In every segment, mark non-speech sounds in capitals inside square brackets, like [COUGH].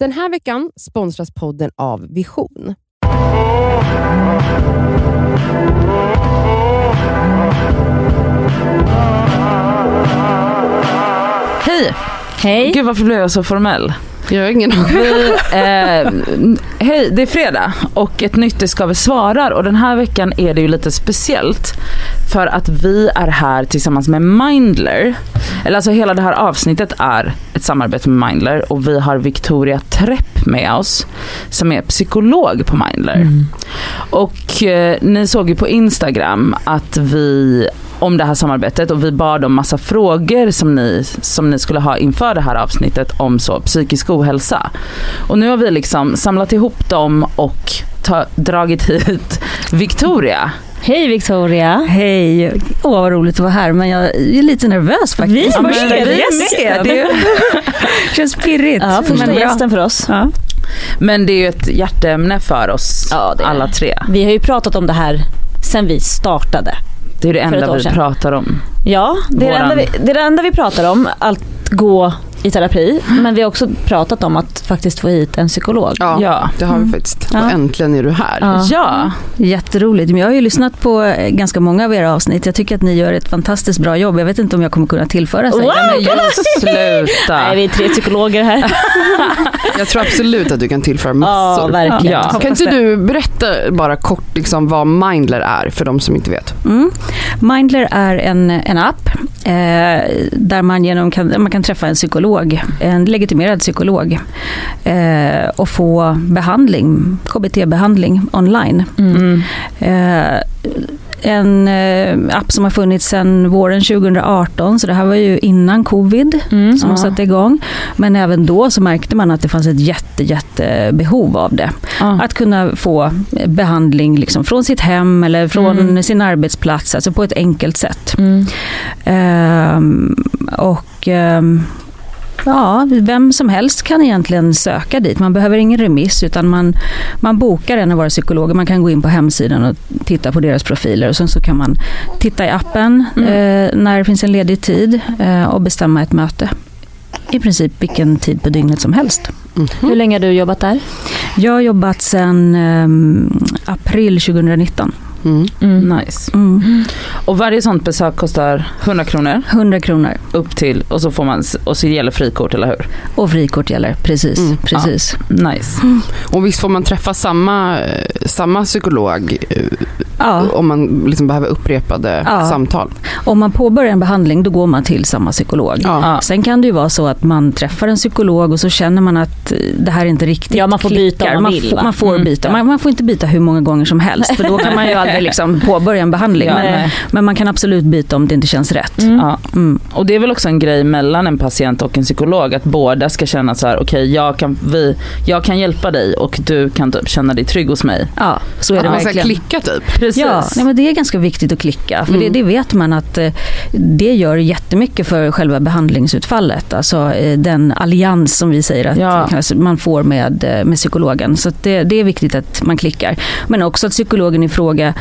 Den här veckan sponsras podden av Vision. Hej! Hej. Gud varför blev jag så formell? Jag har ingen aning. Eh, hej, det är fredag och ett nytt Det ska vi svarar och den här veckan är det ju lite speciellt för att vi är här tillsammans med Mindler. Eller alltså hela det här avsnittet är ett samarbete med Mindler och vi har Victoria Trepp med oss som är psykolog på Mindler. Och eh, ni såg ju på Instagram att vi om det här samarbetet och vi bad om massa frågor som ni, som ni skulle ha inför det här avsnittet om så psykisk ohälsa. Och nu har vi liksom samlat ihop dem och ta, dragit hit Victoria. Hej Victoria. Hej! Åh vad roligt att vara här men jag är lite nervös faktiskt. Vi är Ja, men första vi gästen. med. Det [LAUGHS] känns pirrigt. Ja, första men gästen för oss. Ja. Men det är ju ett hjärteämne för oss Ja, alla tre. Vi har ju pratat om det här sen vi startade. Det är det enda vi pratar om. Ja, det är, det, enda vi, det är det enda vi pratar om. Att gå i terapi. Men vi har också pratat om att faktiskt få hit en psykolog. Ja, Ja. det har vi faktiskt. Ja. Och äntligen är du här. Ja. Ja, Jätteroligt. Men jag har ju lyssnat på eh, ganska många av era avsnitt. Jag tycker att ni gör ett fantastiskt bra jobb. Jag vet inte om jag kommer kunna tillföra sig. Wow! men just sluta. Nej, vi är tre psykologer här. [LAUGHS] Jag tror absolut att du kan tillföra Ja, massor. verkligen. Ja. kan inte du berätta bara kort liksom vad Mindler är för de som inte vet? Mm. Mindler är en, en app eh, där man, genom kan, man kan träffa en psykolog, en legitimerad psykolog eh, och få behandling, KBT-behandling online. Mm. Eh, en eh, app som har funnits sedan våren 2018, så det här var ju innan covid Mm. som Ja. satte igång. Men även då så märkte man att det fanns ett jätte, jätte behov av det. Ja. Att kunna få behandling liksom från sitt hem eller från Mm. sin arbetsplats, alltså på ett enkelt sätt. Mm. Ehm, och ehm, ja, vem som helst kan egentligen söka dit. Man behöver ingen remiss utan man, man bokar en av våra psykologer. Man kan gå in på hemsidan och titta på deras profiler och sen så kan man titta i appen Mm. eh, när det finns en ledig tid eh, och bestämma ett möte. I princip vilken tid på dygnet som helst. Hur länge har du jobbat där? Jag har jobbat sedan ehm, april 2019. Mm. Nice. Mm. Och varje sånt besök kostar 100 kronor 100 kronor upp till och så får man och så gäller frikort eller hur? och frikort gäller. Precis. Mm. precis. Nice. Och visst får man träffa samma, eh, samma psykolog eh, Ja. om man liksom behöver upprepade Ja. samtal? Om man påbörjar en behandling då går man till samma psykolog. Ja. Ja. Sen kan det ju vara så att man träffar en psykolog och så känner man att eh, det här inte riktigt Ja, man får byta om man man, vill, får, va? man får Mm. byta. Man, man får inte byta hur många gånger som helst för då kan man ju [LAUGHS] aldrig [LAUGHS] liksom påbörja en behandling. Ja, men, men man kan absolut byta om det inte känns rätt. Mm. Ja. Mm. Och det är väl också en grej mellan en patient och en psykolog att båda ska känna så här: okej jag, kan, vi, jag kan hjälpa dig och du kan typ känna dig trygg hos mig. Ja, så är det man ska verkligen. klicka typ. Precis. Ja, nej, men det är ganska viktigt att klicka. För Mm. det, det vet man att eh, det gör jättemycket för själva behandlingsutfallet. Alltså eh, den allians som vi säger att Ja. man får med, eh, med psykologen. Så att det, det är viktigt att man klickar. Men också att psykologen i fråga eh,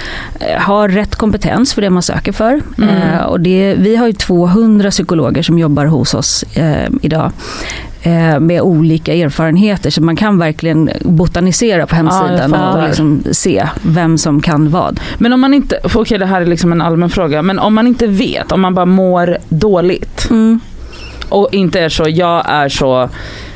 har rätt kompetens för det man söker för. Mm. Eh, och det, vi har ju 200 psykologer som jobbar hos oss eh, idag eh, med olika erfarenheter. Så man kan verkligen botanisera på Ja, hemsidan fattar. och liksom se vem som kan vad. Men om man inte, okej det här är liksom en allmän fråga, men om man inte vet, om man bara mår dåligt Mm. och inte är så, jag är så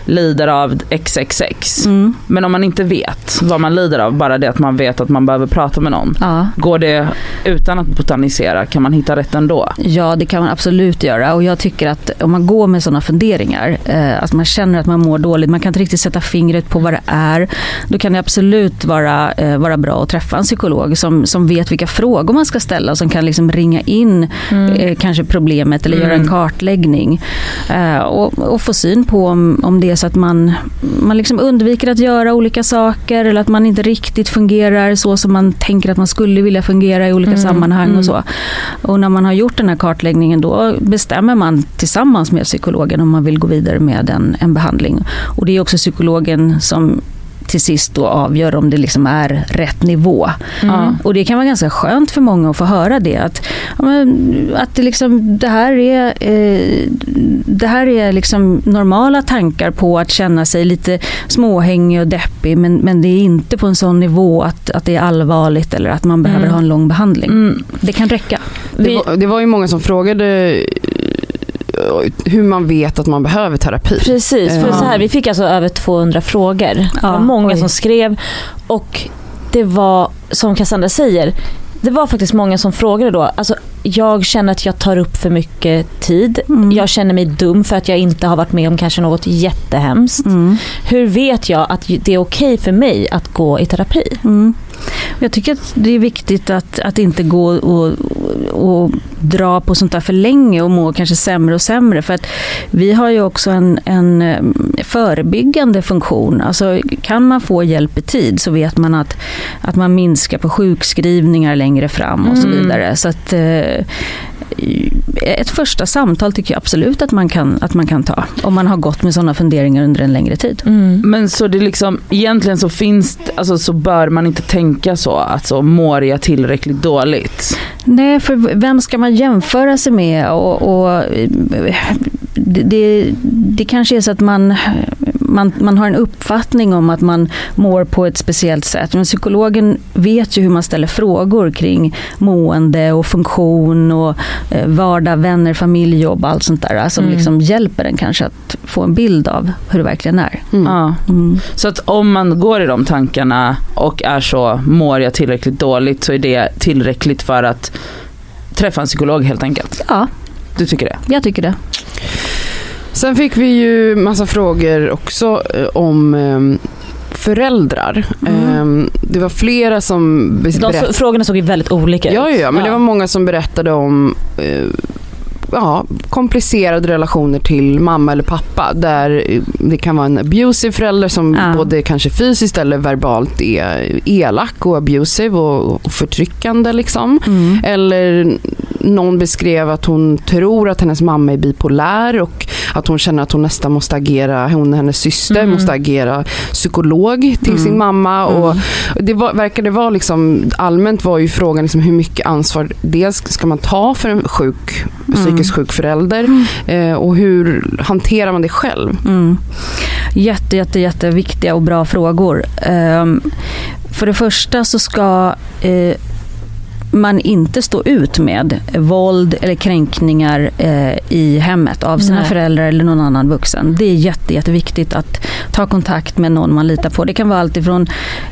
lider av XXX. Mm. Men om man inte vet vad man lider av, bara det att man vet att man behöver prata med någon. Ja. Går det utan att botanisera, kan man hitta rätt ändå? ja, det kan man absolut göra. Och jag tycker att om man går med sådana funderingar, eh, att man känner att man mår dåligt, man kan inte riktigt sätta fingret på vad det är, då kan det absolut vara, eh, vara bra att träffa en psykolog som, som vet vilka frågor man ska ställa och som kan liksom ringa in eh, kanske problemet eller göra en Mm. kartläggning. Eh, och, och få syn på om, om det är så att man, man liksom undviker att göra olika saker eller att man inte riktigt fungerar så som man tänker att man skulle vilja fungera i olika Mm, sammanhang mm. och så. Och när man har gjort den här kartläggningen då bestämmer man tillsammans med psykologen om man vill gå vidare med en, en behandling. Och det är också psykologen som till sist då avgör om det liksom är rätt nivå. Ja. Och det kan vara ganska skönt för många att få höra det. Att, att det, liksom, det här är, eh, det här är liksom normala tankar på att känna sig lite småhängig och deppig men, men det är inte på en sån nivå att, att det är allvarligt eller att man behöver Mm. ha en lång behandling. Mm. Det kan räcka. Det, Vi- var, det var ju många som frågade hur man vet att man behöver terapi. Precis, för Ja. så här, vi fick alltså över 200 frågor. Det var många oj. som skrev och det var, som Cassandra säger, det var faktiskt många som frågade då, alltså jag känner att jag tar upp för mycket tid. Mm. Jag känner mig dum för att jag inte har varit med om kanske något jättehemskt. Mm. Hur vet jag att det är okej för mig att gå i terapi? Mm. Jag tycker att det är viktigt att, att inte gå och, och dra på sånt där för länge och må kanske sämre och sämre. För att vi har ju också en, en eh, förebyggande funktion. Alltså, kan man få hjälp i tid så vet man att, att man minskar på sjukskrivningar längre fram och så Mm. vidare. Så att, Yeah. Ett första samtal tycker jag absolut att man kan, att man kan ta. Om man har gått med sådana funderingar under en längre tid. Men så det liksom, egentligen så finns alltså så bör man inte tänka så, att så mår jag tillräckligt dåligt? Nej, för vem ska man jämföra sig med? Och, och, det, det, det kanske är så att man, man, man har en uppfattning om att man mår på ett speciellt sätt. Men psykologen vet ju hur man ställer frågor kring mående och funktion och vardag, vänner, familjejobb och allt sånt där. Som Mm. liksom hjälper en kanske att få en bild av hur det verkligen är. Mm. Ja. Mm. Så att om man går i de tankarna och är så, mår jag tillräckligt dåligt så är det tillräckligt för att träffa en psykolog helt enkelt. Ja, Du tycker det? jag tycker det. Sen fick vi ju massa frågor också eh, om eh, föräldrar. Mm. Eh, det var flera som be- De berättade så, frågorna såg ju väldigt olika ut. Ja, ja, ja, men det var många som berättade om eh, ja, komplicerade relationer till mamma eller pappa. Där eh, det kan vara en abusive förälder som Ja. både kanske fysiskt eller verbalt är elak och abusive och, och förtryckande. Liksom. Mm. Eller någon beskrev att hon tror att hennes mamma är bipolär och att hon känner att hon nästan måste agera, hon och hennes syster Mm. måste agera psykolog till Mm. sin mamma. Och det var, verkade vara liksom, allmänt var ju frågan liksom hur mycket ansvar dels ska man ta för en sjuk, psykiskt sjuk förälder eh, och hur hanterar man det själv? Mm. Jätte, jätte, jätteviktiga och bra frågor. Ehm, för det första så ska eh, man inte stå ut med våld eller kränkningar eh, i hemmet av sina Nej. föräldrar eller någon annan vuxen. Det är jätte, jätteviktigt att ta kontakt med någon man litar på. Det kan vara allt ifrån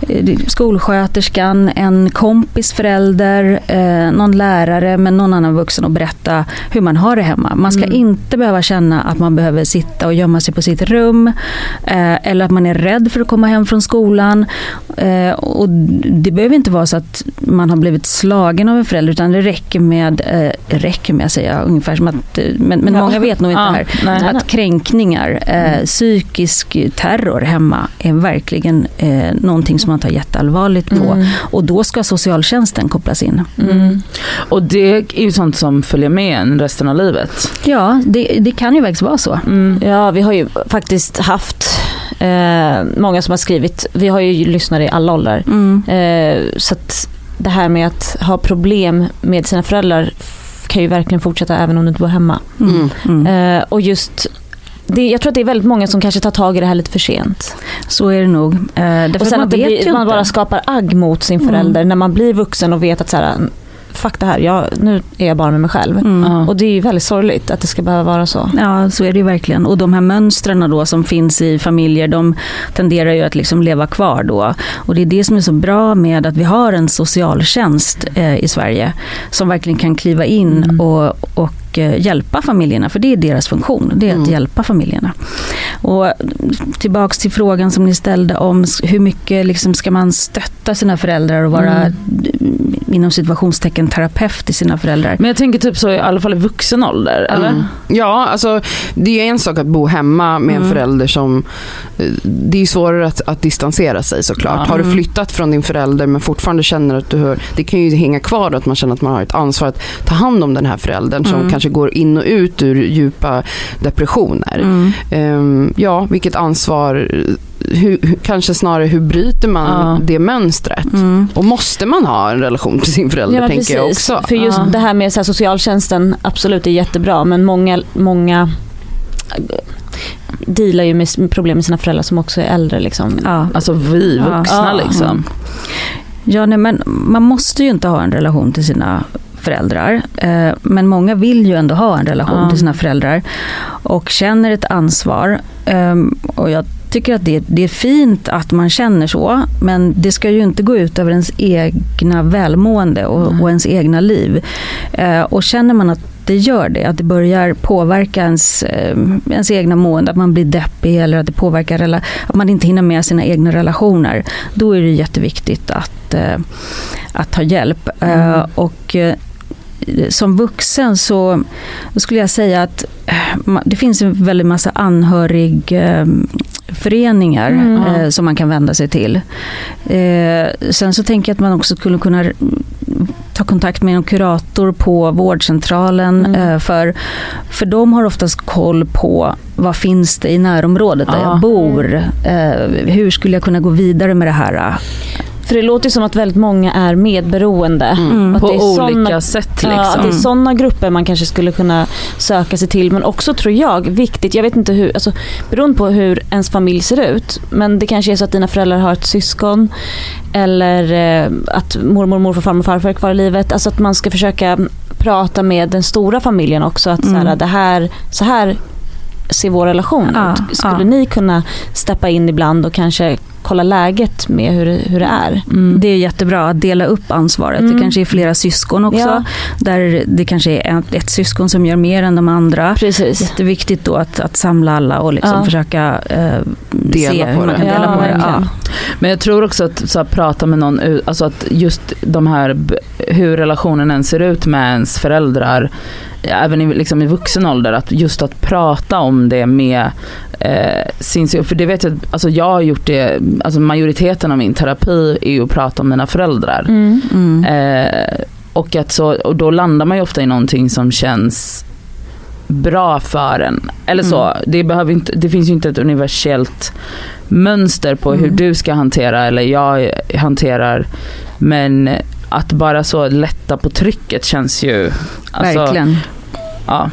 eh, skolsköterskan, en kompis förälder, eh, någon lärare men någon annan vuxen och berätta hur man har det hemma. Man ska Mm. inte behöva känna att man behöver sitta och gömma sig på sitt rum eh, eller att man är rädd för att komma hem från skolan. Eh, och det behöver inte vara så att man har blivit slagen av en förälder utan det räcker med, eh, räcker med säger jag ungefär som att, eh, men, men Ja. många vet nog inte Ja, här. nej. Att kränkningar, eh, psykisk terror hemma är verkligen eh, någonting som man tar jätteallvarligt på. Mm. Och då ska socialtjänsten kopplas in. Mm. Och det är ju sånt som följer med en resten av livet. Ja, det, det kan ju faktiskt vara så. Mm. Ja, vi har ju faktiskt haft eh, många som har skrivit. Vi har ju lyssnare i alla åldrar. Mm. Eh, så att det här med att ha problem med sina föräldrar kan ju verkligen fortsätta även om du inte bor hemma. Mm. Mm. Eh, och just det, jag tror att det är väldigt många som kanske tar tag i det här lite för sent. Så är det nog. Eh, Och sen man att blir, man bara skapar agg mot sin Mm. förälder när man blir vuxen och vet att så här, fuck det här, jag, nu är jag bara med mig själv. Mm. Och det är ju väldigt sorgligt att det ska behöva vara så. Ja, så är det ju verkligen. Och de här mönstren då som finns i familjer, de tenderar ju att liksom leva kvar då. Och det är det som är så bra med att vi har en socialtjänst eh, i Sverige som verkligen kan kliva in Mm. och, och eh, hjälpa familjerna, för det är deras funktion, det är att Mm. hjälpa familjerna. Och tillbaks till frågan som ni ställde om hur mycket liksom ska man stötta sina föräldrar och vara Mm. Inom situationstecken terapeut till sina föräldrar. Men jag tänker typ så i alla fall i vuxen ålder, eller? Mm. Ja, alltså det är en sak att bo hemma med en Mm. förälder som... eh, Det är svårare att, att distansera sig såklart. Ja. Har du Mm. flyttat från din förälder men fortfarande känner att du hör... Det kan ju hänga kvar att man känner att man har ett ansvar att ta hand om den här föräldern som Mm. kanske går in och ut ur djupa depressioner. Mm. Ehm, ja, vilket ansvar hur, kanske snarare hur bryter man Ja. det mönstret? Mm. Och måste man ha en relation till sin förälder Ja, tänker jag precis. också. För just Ja. det här med så här, socialtjänsten, absolut det är jättebra men många, många eh, dealar ju med problem med sina föräldrar som också är äldre. Liksom. Ja. Alltså vi vuxna Ja. liksom. Ja, nej, men man måste ju inte ha en relation till sina föräldrar. Eh, men många vill ju ändå ha en relation Ja. till sina föräldrar. Och känner ett ansvar. Eh, och jag tycker att det, det är fint att man känner så. Men det ska ju inte gå ut över ens egna välmående och, Mm. och ens egna liv. Eh, och känner man att det gör det, att det börjar påverka ens, eh, ens egna mående, att man blir deppig eller att det påverkar rela- att man inte hinner med sina egna relationer. Då är det jätteviktigt att, eh, att ta hjälp. Mm. Eh, och eh, som vuxen så skulle jag säga att eh, det finns en väldigt massa anhörigföreningar Mm. eh, som man kan vända sig till. Eh, sen så tänker jag att man också skulle kunna mm, ta kontakt med en kurator på vårdcentralen. Mm. Eh, för, för de har oftast koll på vad finns det i närområdet där Ja. jag bor. Eh, hur skulle jag kunna gå vidare med det här? För det låter som att väldigt många är medberoende. Mm. Att På det är olika såna- sätt Ja, att liksom. det är sådana grupper man kanske skulle kunna söka sig till. Men också tror jag, viktigt, jag vet inte hur, alltså, beroende på hur ens familj ser ut. Men det kanske är så att dina föräldrar har ett syskon. Eller eh, att mormor, morfar, farmor, farfar är kvar i livet. Alltså att man ska försöka prata med den stora familjen också. Att så, här, Mm. det här, så här ser vår relation Ja, ut. Skulle ja. ni kunna steppa in ibland och kanske kolla läget med hur, det- hur det är? Mm. Det är jättebra att dela upp ansvaret. Mm. Det kanske är flera syskon också. Ja. Där det kanske är ett, ett syskon som gör mer än de andra. Precis. Jätteviktigt då att, att samla alla och liksom Ja. försöka eh, Dela se på hur man det. kan dela Ja, på det. Men jag tror också att så här, prata med någon, alltså att just de här, hur relationen än ser ut med ens föräldrar, även i, liksom i vuxen ålder, att just att prata om det med eh, sin, för det vet jag, alltså jag har gjort det, alltså majoriteten av min terapi är ju att prata om mina föräldrar. Mm. Mm. Eh, och, att så, och då landar man ju ofta i någonting som känns bra för en. Eller så, Mm. det, behöver inte, det finns ju inte ett universellt mönster på hur Mm. du ska hantera eller jag hanterar. Men att bara så lätta på trycket känns ju... Alltså, Verkligen. Ja.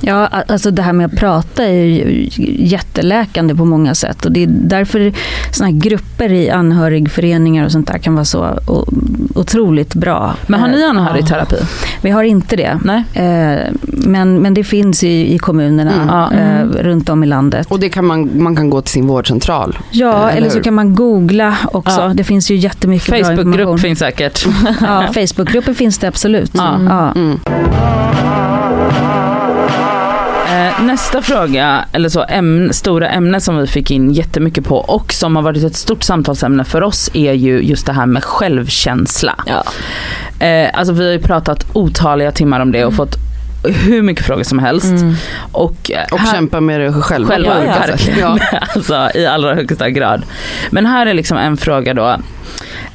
Ja, alltså det här med att prata är ju jätteläkande på många sätt. Och det är därför såna här grupper i anhörigföreningar och sånt där kan vara så otroligt bra. Men har ni Eh, anhörigterapi? Vi har inte det. Nej? Eh, Men, men det finns i, i kommunerna Mm. Ja. eh, runt om i landet. Och det kan man, man kan gå till sin vårdcentral. Ja, eller eller så kan man googla också. Ja. Det finns ju jättemycket bra information. Facebookgrupp finns säkert. Ja, Facebookgrupper finns det absolut. Ja. Ja. Mm. Nästa fråga, eller så ämne, stora ämne som vi fick in jättemycket på och som har varit ett stort samtalsämne för oss är ju just det här med självkänsla. Ja. Eh, alltså vi har ju pratat otaliga timmar om det och fått hur mycket frågor som helst. Och, eh, Och här- kämpa med det själva Själva, ja, verkligen. Ja. [LAUGHS] alltså, I allra högsta grad. Men här är liksom en fråga då.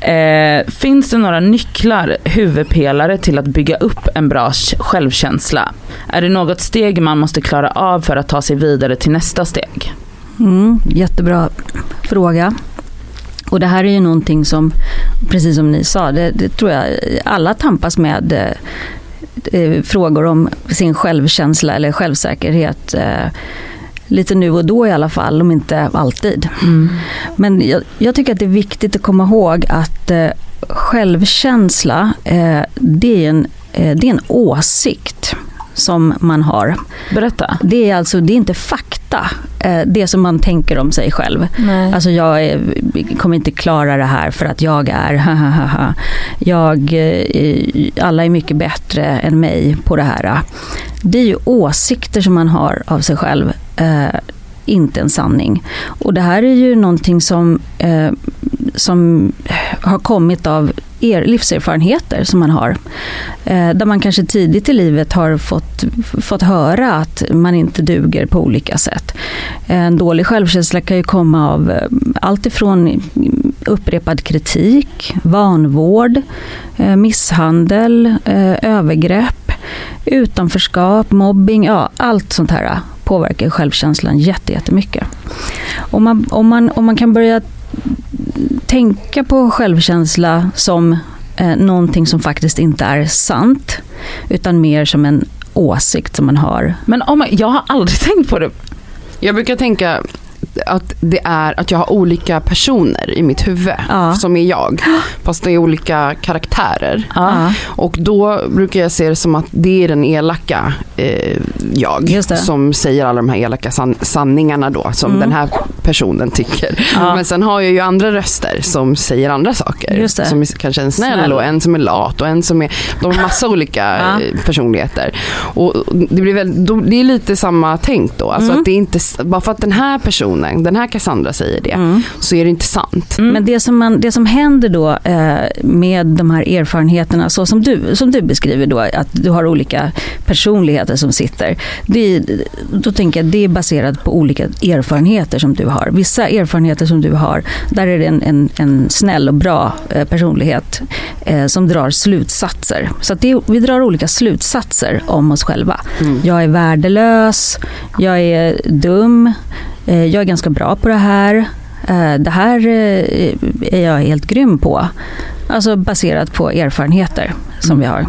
Eh, finns det några nycklar, huvudpelare till att bygga upp en bra självkänsla? Är det något steg man måste klara av för att ta sig vidare till nästa steg? Mm, jättebra fråga. Och det här är ju någonting som, precis som ni sa, det, det tror jag alla tampas med eh, frågor om sin självkänsla eller självsäkerhet. Eh, lite nu och då i alla fall, om inte alltid. Men jag, jag tycker att det är viktigt att komma ihåg att eh, självkänsla, eh, det, är en, eh, det är en åsikt som man har. Berätta. Det är alltså det är inte fakta, eh, det som man tänker om sig själv. Nej. Alltså jag är, kommer inte klara det här för att jag är, jag, eh, alla är mycket bättre än mig på det här. Det är ju åsikter som man har av sig själv, eh, inte en sanning. Och det här är ju någonting som, som har kommit av er livserfarenheter som man har. Eh, där man kanske tidigt i livet har fått, fått höra att man inte duger på olika sätt. En dålig självkänsla kan ju komma av eh, allt ifrån upprepad kritik, vanvård, eh, misshandel, eh, övergrepp, utanförskap, mobbing, ja allt sånt här eh, påverkar självkänslan jättemycket. Om man, om, man, om man kan börja tänka på självkänsla som eh, någonting som faktiskt inte är sant, utan mer som en åsikt som man har. Men om, jag har aldrig [LAUGHS] tänkt på det. Jag brukar tänka att det är att jag har olika personer i mitt huvud Ja. som är jag. Fast det är olika karaktärer. Ja. Och då brukar jag se det som att det är den elaka eh, jag som säger alla de här elaka san- sanningarna då som Mm. den här personen tycker. Ja. Men sen har jag ju andra röster som säger andra saker. Som är kanske en snäll, Snäll. och en som är lat och en som är, de har massa [LAUGHS] olika eh, personligheter. Och det, blir väl, det är lite samma tänk då. Alltså Mm. att det är inte, bara för att den här personen, den här Cassandra säger det, Mm. så är det inte sant. Mm. Men det som, man, det som händer då eh, med de här erfarenheterna, så som du, som du beskriver då, att du har olika personligheter som sitter. Det, är- då tänker jag det är baserat på olika erfarenheter som du har. Vissa erfarenheter som du har, där är det en, en, en snäll och bra eh, personlighet eh, som drar slutsatser. Så att det, vi drar olika slutsatser om oss själva. Mm. Jag är värdelös, jag är dum, jag är ganska bra på det här. Eh, Det här eh, är jag helt grym på. Alltså baserat på erfarenheter som vi har.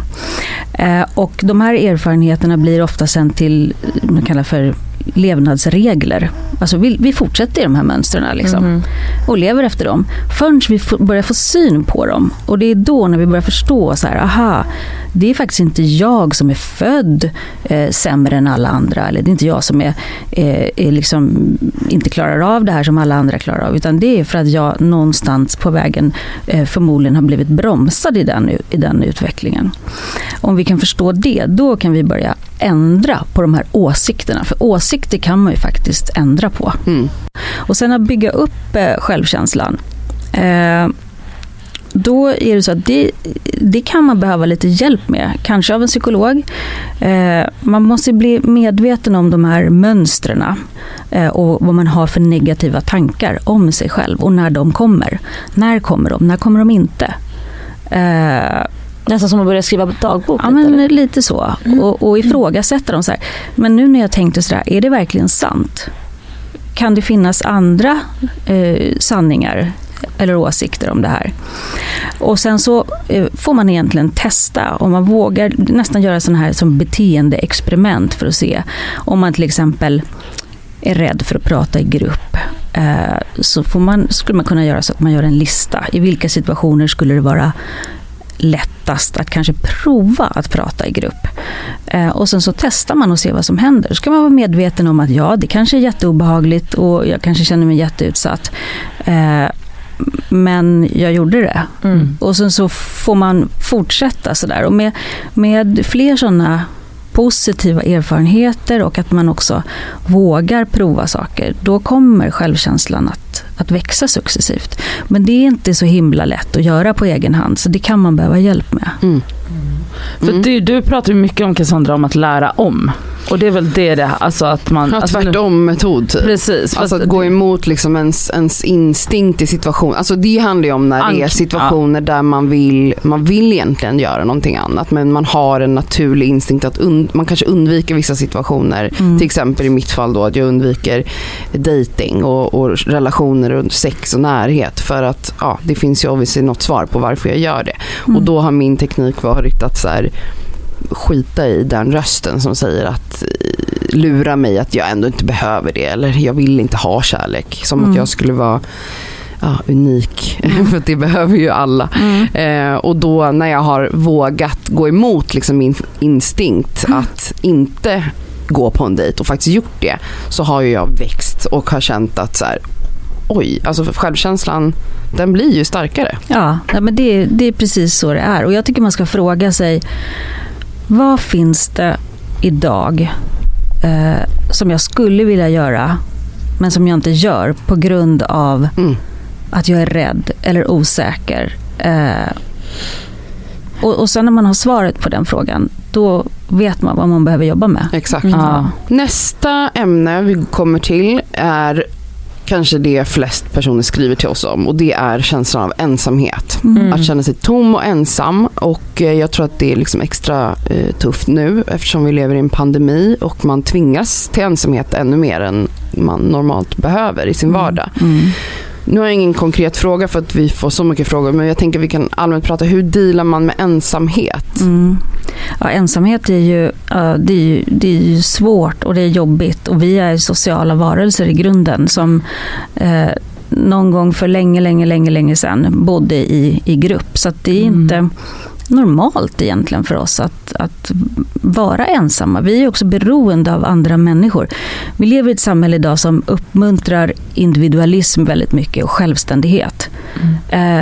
Eh, Och de här erfarenheterna blir ofta sen till, man kallar för levnadsregler. Alltså vi, vi fortsätter i de här mönstren liksom, Mhm. och lever efter dem. Förrän vi börjar få syn på dem. Och det är då när vi börjar förstå så här, aha, det är faktiskt inte jag som är född eh, sämre än alla andra. Eller det är inte jag som är, eh, är liksom, inte klarar av det här som alla andra klarar av. Utan det är för att jag någonstans på vägen eh, förmodligen har blivit bromsad i den, i den utvecklingen. Om vi kan förstå det, då kan vi börja ändra på de här åsikterna. För åsikter kan man ju faktiskt ändra på. Mm. Och sen att bygga upp eh, självkänslan. Då är det så att det, det kan man behöva lite hjälp med. Kanske av en psykolog. Eh, man måste bli medveten om de här mönstren eh, och vad man har för negativa tankar om sig själv och när de kommer. När kommer de? När kommer de inte? Eh, Nästan som att börja skriva dagbok. Ja, lite, men eller? lite så. Och, och ifrågasätta dem så här. Men nu när jag tänkte så där, är det verkligen sant? Kan det finnas andra eh, sanningar eller åsikter om det här? Och sen så eh, får man egentligen testa och man vågar nästan göra sådana här som beteendeexperiment för att se om man till exempel är rädd för att prata i grupp. Eh, så får man, skulle man kunna göra så att man gör en lista. I vilka situationer skulle det vara lättast att kanske prova att prata i grupp. Eh, och sen så testar man och ser vad som händer. Så ska man vara medveten om att ja, det kanske är jätteobehagligt och jag kanske känner mig jätteutsatt. Eh, men jag gjorde det. Mm. Och sen så får man fortsätta sådär. Och med, med fler sådana positiva erfarenheter och att man också vågar prova saker, då kommer självkänslan att, att växa successivt. Men det är inte så himla lätt att göra på egen hand, så det kan man behöva hjälp med. Mm. För Mm. du, du pratar ju mycket om Cassandra om att lära om. Och det är väl det det alltså att man... Ja, alltså, nu- tvärtom-metod typ. Precis. Alltså att gå emot liksom ens, ens instinkt i situation. Alltså det handlar ju om när det är situationer där man vill, man vill egentligen göra någonting annat men man har en naturlig instinkt att man kanske undviker vissa situationer. Mm. Till exempel i mitt fall då att jag undviker dating och, och relationer och sex och närhet för att ja, det finns ju obviously något svar på varför jag gör det. Mm. Och då har min teknik varit att så här, skita i den rösten som säger att eh, lura mig att jag ändå inte behöver det eller jag vill inte ha kärlek. Som Mm. att jag skulle vara ja, unik, [LAUGHS] för att det behöver ju alla. Mm. Eh, och då när jag har vågat gå emot liksom min instinkt Mm. att inte gå på en dejt och faktiskt gjort det så har ju jag växt och har känt att så här, oj, alltså självkänslan den blir ju starkare. Ja, ja, men det, det är precis så det är. Och jag tycker man ska fråga sig, vad finns det idag eh, som jag skulle vilja göra, men som jag inte gör på grund av Mm. att jag är rädd eller osäker. Eh, och, och sen när man har svaret på den frågan, då vet man vad man behöver jobba med. Exakt. Ja. Nästa ämne vi kommer till är kanske det flest personer skriver till oss om och det är känslan av ensamhet. Mm. Att känna sig tom och ensam och eh, jag tror att det är liksom extra eh, tufft nu eftersom vi lever i en pandemi och man tvingas till ensamhet ännu mer än man normalt behöver i sin vardag. Mm. Nu har jag ingen konkret fråga för att vi får så mycket frågor men jag tänker att vi kan allmänt prata hur dealar man med ensamhet? Mm. Ja, ensamhet är ju, det är ju, det är ju svårt och det är jobbigt och vi är sociala varelser i grunden som eh, någon gång för länge, länge, länge, länge sedan bodde i, i grupp. Så det är Mm. inte normalt egentligen för oss att, att vara ensamma. Vi är också beroende av andra människor. Vi lever i ett samhälle idag som uppmuntrar individualism väldigt mycket och självständighet. Eh,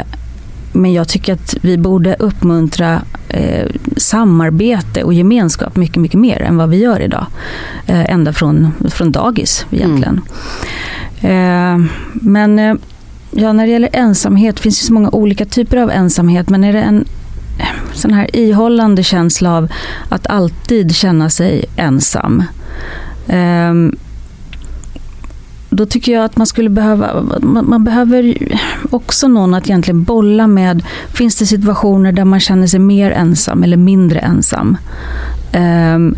men jag tycker att vi borde uppmuntra eh, samarbete och gemenskap mycket, mycket mer än vad vi gör idag. Eh, ända från, från dagis egentligen. Eh, men eh, ja, när det gäller ensamhet finns det så många olika typer av ensamhet. Men är det en Eh, sån här ihållande känsla av att alltid känna sig ensam. Ehm, då tycker jag att man skulle behöva, man, man behöver också någon att egentligen bolla med. Finns det situationer där man känner sig mer ensam eller mindre ensam? Ehm,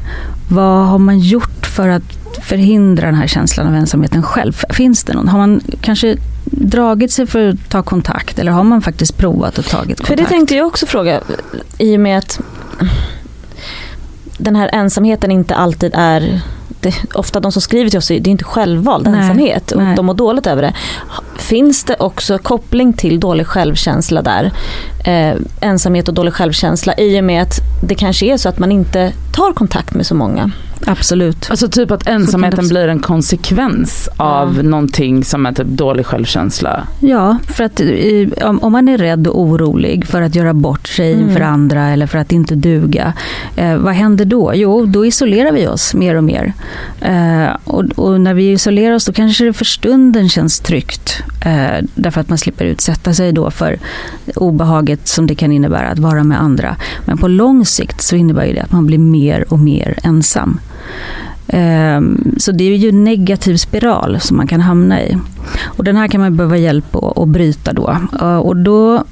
vad har man gjort för att förhindra den här känslan av ensamheten själv? Finns det någon? Har man kanske dragit sig för att ta kontakt eller har man faktiskt provat och tagit kontakt? För det tänkte jag också fråga, i och med att den här ensamheten inte alltid är det, ofta de som skriver till oss, det är inte självvald Nej, ensamhet och nej. de mår dåligt över det. Finns det också koppling till dålig självkänsla där? Eh, ensamhet och dålig självkänsla i och med att det kanske är så att man inte tar kontakt med så många. Absolut. Alltså typ att ensamheten blir en konsekvens av Ja. någonting som är typ dålig självkänsla. Ja, för att om, man är rädd och orolig för att göra bort sig Mm. inför andra eller för att inte duga, eh, vad händer då? Jo, då isolerar vi oss mer och mer. Eh, och, och när vi isolerar oss då kanske det för stunden känns tryggt. Eh, därför att man slipper utsätta sig då för obehaget som det kan innebära att vara med andra. Men på lång sikt så innebär det att man blir mer och mer ensam. Ehm, Så det är ju en negativ spiral som man kan hamna i. Och den här kan man behöva hjälp att att bryta då. Och då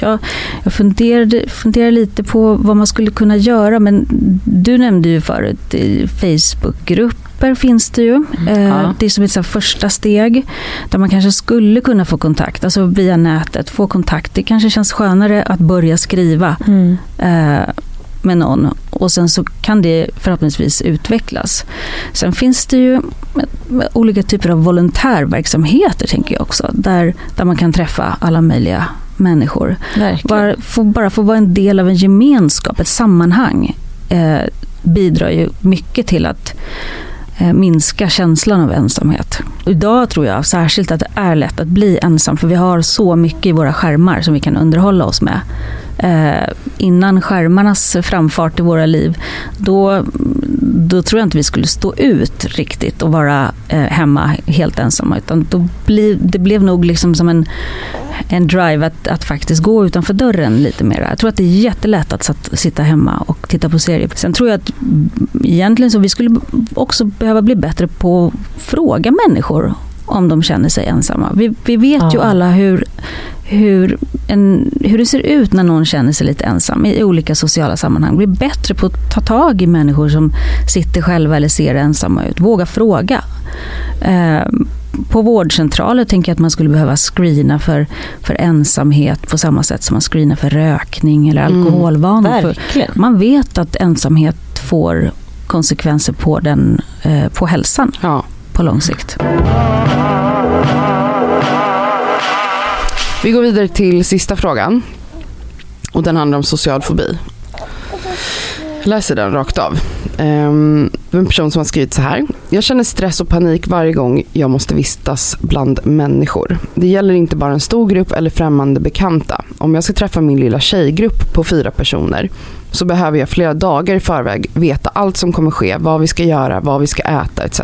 jag, jag funderade, funderade lite på vad man skulle kunna göra, men du nämnde ju förut i Facebookgrupper finns det ju. Eh, Ja. Det är som ett första steg där man kanske skulle kunna få kontakt, alltså via nätet, få kontakt. Det kanske känns skönare att börja skriva eh, med någon och sen så kan det förhoppningsvis utvecklas. Sen finns det ju olika typer av volontärverksamheter tänker jag också, där, där man kan träffa alla möjliga människor. Bara få, bara få vara en del av en gemenskap, ett sammanhang, eh, bidrar ju mycket till att Eh, minska känslan av ensamhet. Idag tror jag särskilt att det är lätt att bli ensam för vi har så mycket i våra skärmar som vi kan underhålla oss med. Eh, innan skärmarnas framfart i våra liv, då, då tror jag inte vi skulle stå ut riktigt och vara eh, hemma helt ensamma. Utan då bli, det blev nog liksom som en, en drive att, att faktiskt gå utanför dörren lite mer. Jag tror att det är jättelätt att satt, sitta hemma och titta på serier. Sen tror jag att mm, egentligen så vi skulle också behöva bli bättre på att fråga människor om de känner sig ensamma. Vi, vi vet ju Ja. alla hur, hur, en, hur det ser ut när någon känner sig lite ensam i olika sociala sammanhang. Bli bättre på att ta tag i människor som sitter själva eller ser ensamma ut. Våga fråga. Eh, på vårdcentraler tänker jag att man skulle behöva screena för, för ensamhet på samma sätt som man screenar för rökning eller Mm. alkoholvanor. Verkligen. man vet att ensamhet får konsekvenser på, den, eh, på hälsan Ja. på lång sikt. Vi går vidare till sista frågan. Och den handlar om social fobi. Jag läser den rakt av. Um, en person som har skrivit så här. Jag känner stress och panik varje gång jag måste vistas bland människor. Det gäller inte bara en stor grupp eller främmande bekanta. Om jag ska träffa min lilla tjejgrupp på fyra personer så behöver jag flera dagar i förväg veta allt som kommer ske, vad vi ska göra, vad vi ska äta etc.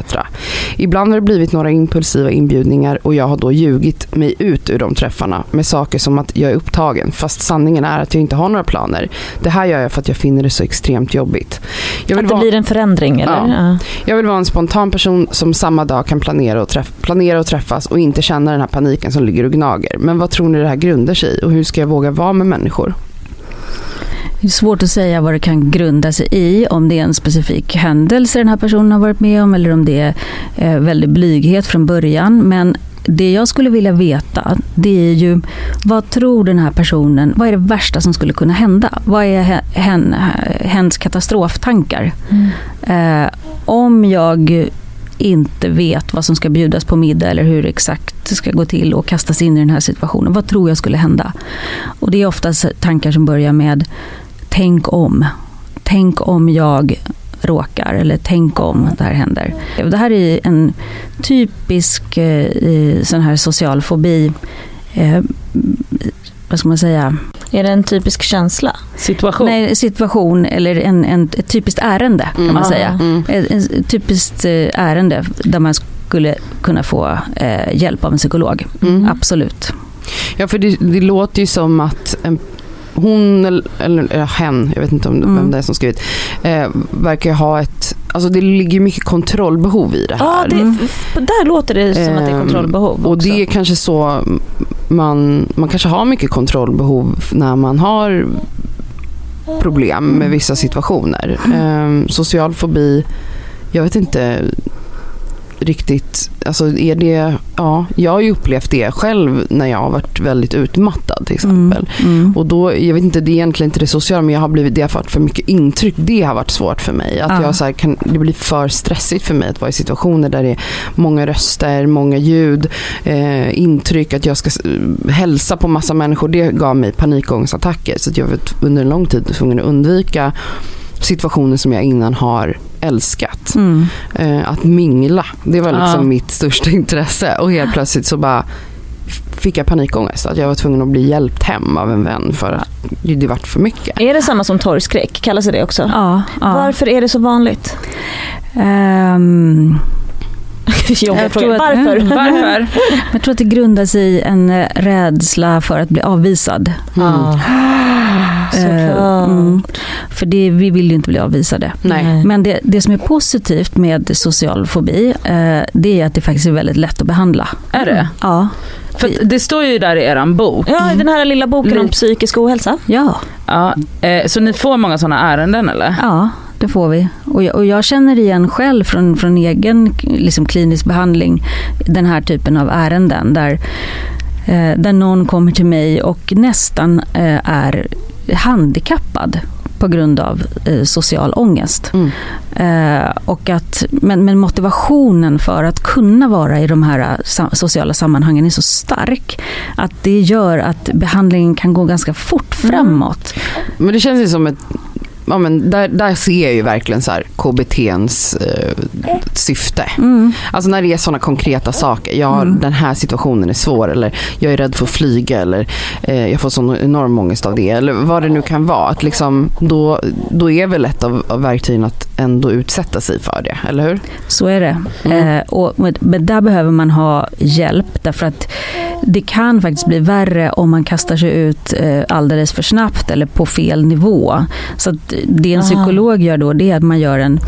Ibland har det blivit några impulsiva inbjudningar och jag har då ljugit mig ut ur de träffarna med saker som att jag är upptagen fast sanningen är att jag inte har några planer. Det här gör jag för att jag finner det så extremt jobbigt. Jag vill Att det vara- blir en förändring eller? Ja. Ja. jag vill vara en spontan person som samma dag kan planera och, träff- planera och träffas och inte känna den här paniken som ligger och gnager. Men vad tror ni det här grundar sig i och hur ska jag våga vara med människor? Det är svårt att säga vad det kan grunda sig i, om det är en specifik händelse den här personen har varit med om eller om det är eh, väldigt blyghet från början. Men det jag skulle vilja veta, det är ju vad tror den här personen, vad är det värsta som skulle kunna hända? Vad är hen, hen, hens katastroftankar? Eh, om jag inte vet vad som ska bjudas på middag eller hur exakt det ska gå till och kastas in i den här situationen. Vad tror jag skulle hända? Och det är oftast tankar som börjar med tänk om. Tänk om jag råkar eller tänk om det här händer. Det här är en typisk eh, sån här social fobi. Eh, vad ska man säga? Är det en typisk känsla? Situation. Nej, situation eller en, en, ett typiskt ärende kan Mm. man säga. Mm. Ett, ett typiskt eh, ärende där man skulle kunna få eh, hjälp av en psykolog. Mm. Absolut. Ja, för det, det låter ju som att en, hon eller, eller hen, jag vet inte om Mm. vem det är som skrivit, eh, verkar ha ett, alltså det ligger mycket kontrollbehov i det här. Ja, det, Mm. där låter det som att det är Ehm, kontrollbehov Och också. det är kanske så man, man kanske har mycket kontrollbehov när man har problem med vissa situationer. Eh, social fobi, jag vet inte riktigt, alltså är det, ja, jag har ju upplevt det själv när jag har varit väldigt utmattad till exempel. Mm. Och då, jag vet inte, det är egentligen inte det sociala men jag har blivit, det har varit för mycket intryck. Det har varit svårt för mig. Att Ja. jag så här, kan, det blir för stressigt för mig att vara i situationer där det är många röster, många ljud, eh, intryck, att jag ska eh, hälsa på massa människor. Det gav mig panikångestattacker. Så jag var under en lång tid tvungen att undvika situationer som jag innan har älskat. Mm. Eh, att mingla, det var liksom Ja. mitt största [LAUGHS] intresse. Och helt plötsligt så bara fick jag panikångest. Att jag var tvungen att bli hjälpt hem av en vän för att det, vart för mycket. Är det samma som torgskräck? Kallas det det också? Ja, ja. Varför är det så vanligt? Ehm, Jobbiga Jag frågor. tror att- Varför? [LAUGHS] Varför? jag tror att det grundar sig i en eh, rädsla för att bli avvisad. Mm. Såklart. Eh, mm. För det, vi vill ju inte bli avvisade. Nej. Men det, det som är positivt med social fobi, eh, det är att det faktiskt är väldigt lätt att behandla. Är det? Ja. För det står ju där i eran bok. Ja, den här lilla boken om psykisk ohälsa. Ja, Ja, så ni får många sådana ärenden eller? ja det får vi. Och jag, och jag känner igen själv från, från egen liksom, klinisk behandling den här typen av ärenden där, eh, där någon kommer till mig och nästan eh, är handikappad på grund av eh, social ångest. Mm. Eh, och att, men, men motivationen för att kunna vara i de här eh, sa- sociala sammanhangen är så stark att det gör att behandlingen kan gå ganska fort framåt. Men det känns ju som ett Ja, men där, där ser jag ju verkligen så här KBTns eh, syfte. Mm. Alltså när det är sådana konkreta saker. Ja, Mm. den här situationen är svår eller jag är rädd för att flyga eller eh, jag får sån enorm ångest av det. Eller vad det nu kan vara. Att liksom, då, då är väl ett av, av verktygen att ändå utsätta sig för det, eller hur? Så är det. Mm. Eh, och, men där behöver man ha hjälp därför att det kan faktiskt bli värre om man kastar sig ut eh, alldeles för snabbt eller på fel nivå. Så det en psykolog gör då det är att man gör en,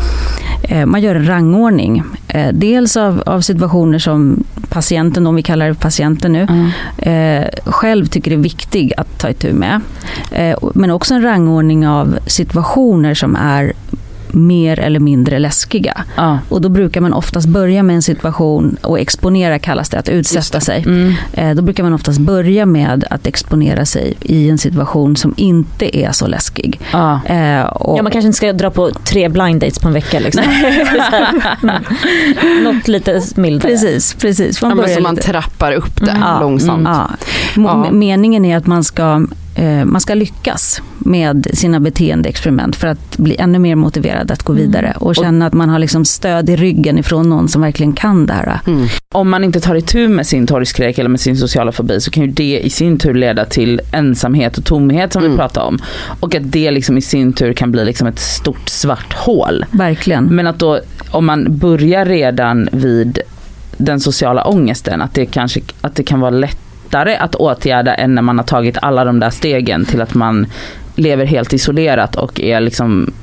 eh, man gör en rangordning. Eh, dels av, av situationer som patienten, om vi kallar det patienten nu, eh, själv tycker är viktig att ta itu med. Men också en rangordning av situationer som är mer eller mindre läskiga. Ja. Och då brukar man oftast börja med en situation, och exponera kallas det, att utsätta det. sig. Mm. Eh, Då brukar man oftast börja med att exponera sig i en situation som inte är så läskig. Ja. Eh, och, Ja, man kanske inte ska dra på tre blind dates på en vecka. Liksom. [LAUGHS] Något lite mildare. Precis, precis. Man Ja, men så man lite- trappar upp det Mm. Långsamt. Ja. Ja. Meningen är att man ska, man ska lyckas med sina beteendeexperiment för att bli ännu mer motiverad att gå vidare och känna att man har liksom stöd i ryggen ifrån någon som verkligen kan det här. Mm. Om man inte tar itu med sin torgskräck eller med sin sociala fobi så kan ju det i sin tur leda till ensamhet och tomhet som vi Mm. pratade om. Och att det liksom i sin tur kan bli liksom ett stort svart hål. Verkligen. Men att då om man börjar redan vid den sociala ångesten att det kanske att det kan vara lättare att åtgärda än när man har tagit alla de där stegen till att man lever helt isolerat och är liksom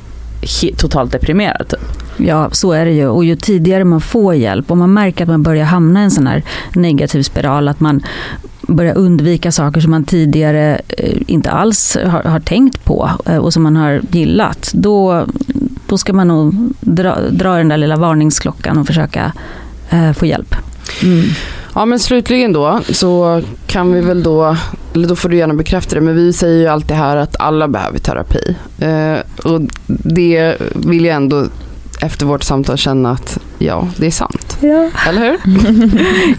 totalt deprimerad. typ. Ja, så är det ju. Och ju tidigare man får hjälp om man märker att man börjar hamna i en sån här negativ spiral, att man börjar undvika saker som man tidigare eh, inte alls har, har tänkt på eh, och som man har gillat, då, då ska man nog dra, dra den där lilla varningsklockan och försöka eh, få hjälp. Mm. Ja men slutligen då så kan vi väl då, eller då får du gärna bekräfta det, men vi säger ju alltid här att alla behöver terapi. Eh, och det vill jag ändå efter vårt samtal känna att ja, det är sant. Eller hur?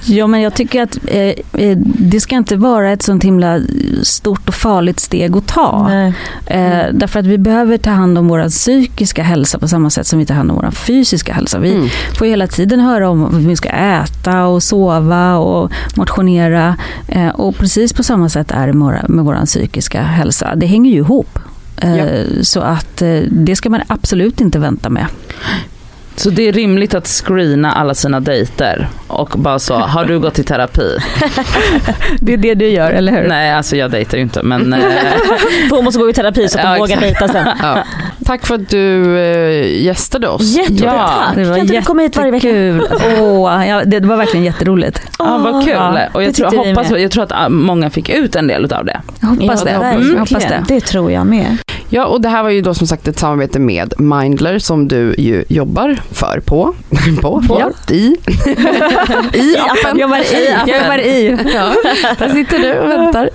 [LAUGHS] Ja, men jag tycker att eh, eh, det ska inte vara ett sånt himla stort och farligt steg att ta. Nej. Eh, därför att vi behöver ta hand om vår psykiska hälsa på samma sätt som vi tar hand om vår fysiska hälsa. Vi Mm. får ju hela tiden höra om vad vi ska äta och sova och motionera. Eh, och precis på samma sätt är det med våra- med vår psykiska hälsa. Det hänger ju ihop. Eh, Ja. Så att eh, det ska man absolut inte vänta med. Så det är rimligt att screena alla sina dejter och bara så, har du gått i terapi? [LAUGHS] Det är det du gör, eller hur? Nej alltså jag dejtar ju inte men eh, [LAUGHS] För hon måste gå i terapi så att hon Ja, vågar dejta sen. Ja. Tack för att du eh, gästade oss. Jätteroligt, Ja, tack. Det var Kan inte du komma hit varje vecka? Åh, ja, det, var verkligen jätteroligt. ja, vad kul. Ja, och jag, tror, vi hoppas, jag tror att ah, många fick ut en del av det. Jag hoppas Ja, det. verkligen. Jag hoppas det. Det tror jag med. Ja, och det här var ju då som sagt ett samarbete med Mindler som du ju jobbar för på. [LAUGHS] på, på Ja. I. [LAUGHS] I appen. Jobbar i. [LAUGHS] Jobbar i. Ja, där sitter du och väntar.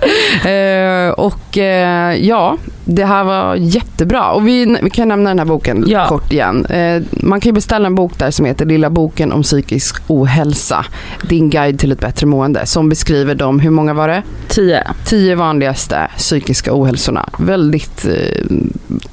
Eh, och eh, ja, det här var jättebra. Och vi, vi kan nämna den här boken Ja. kort igen. Eh, man kan ju beställa en bok där som heter Lilla boken om psykisk ohälsa. Din guide till ett bättre mående. Som beskriver de, hur många var det? Tio. Tio vanligaste psykiska ohälsorna. Väldigt eh,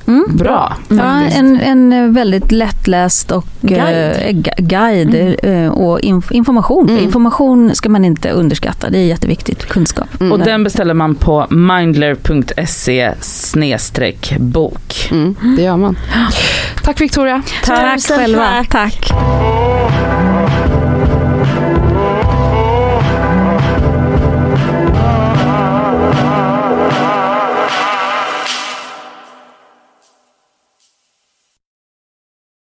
Mm. bra. Ja, en, en väldigt lättläst och Guide. eh, gu- guide eh, och inf- information. Mm. information ska man inte underskatta, det är jätteviktigt. Kunskap. Mm. Och den beställer man på mindler.se snedstreck bok. Mm, det gör man. Tack Victoria. Tack Tusen själva. tack. tack.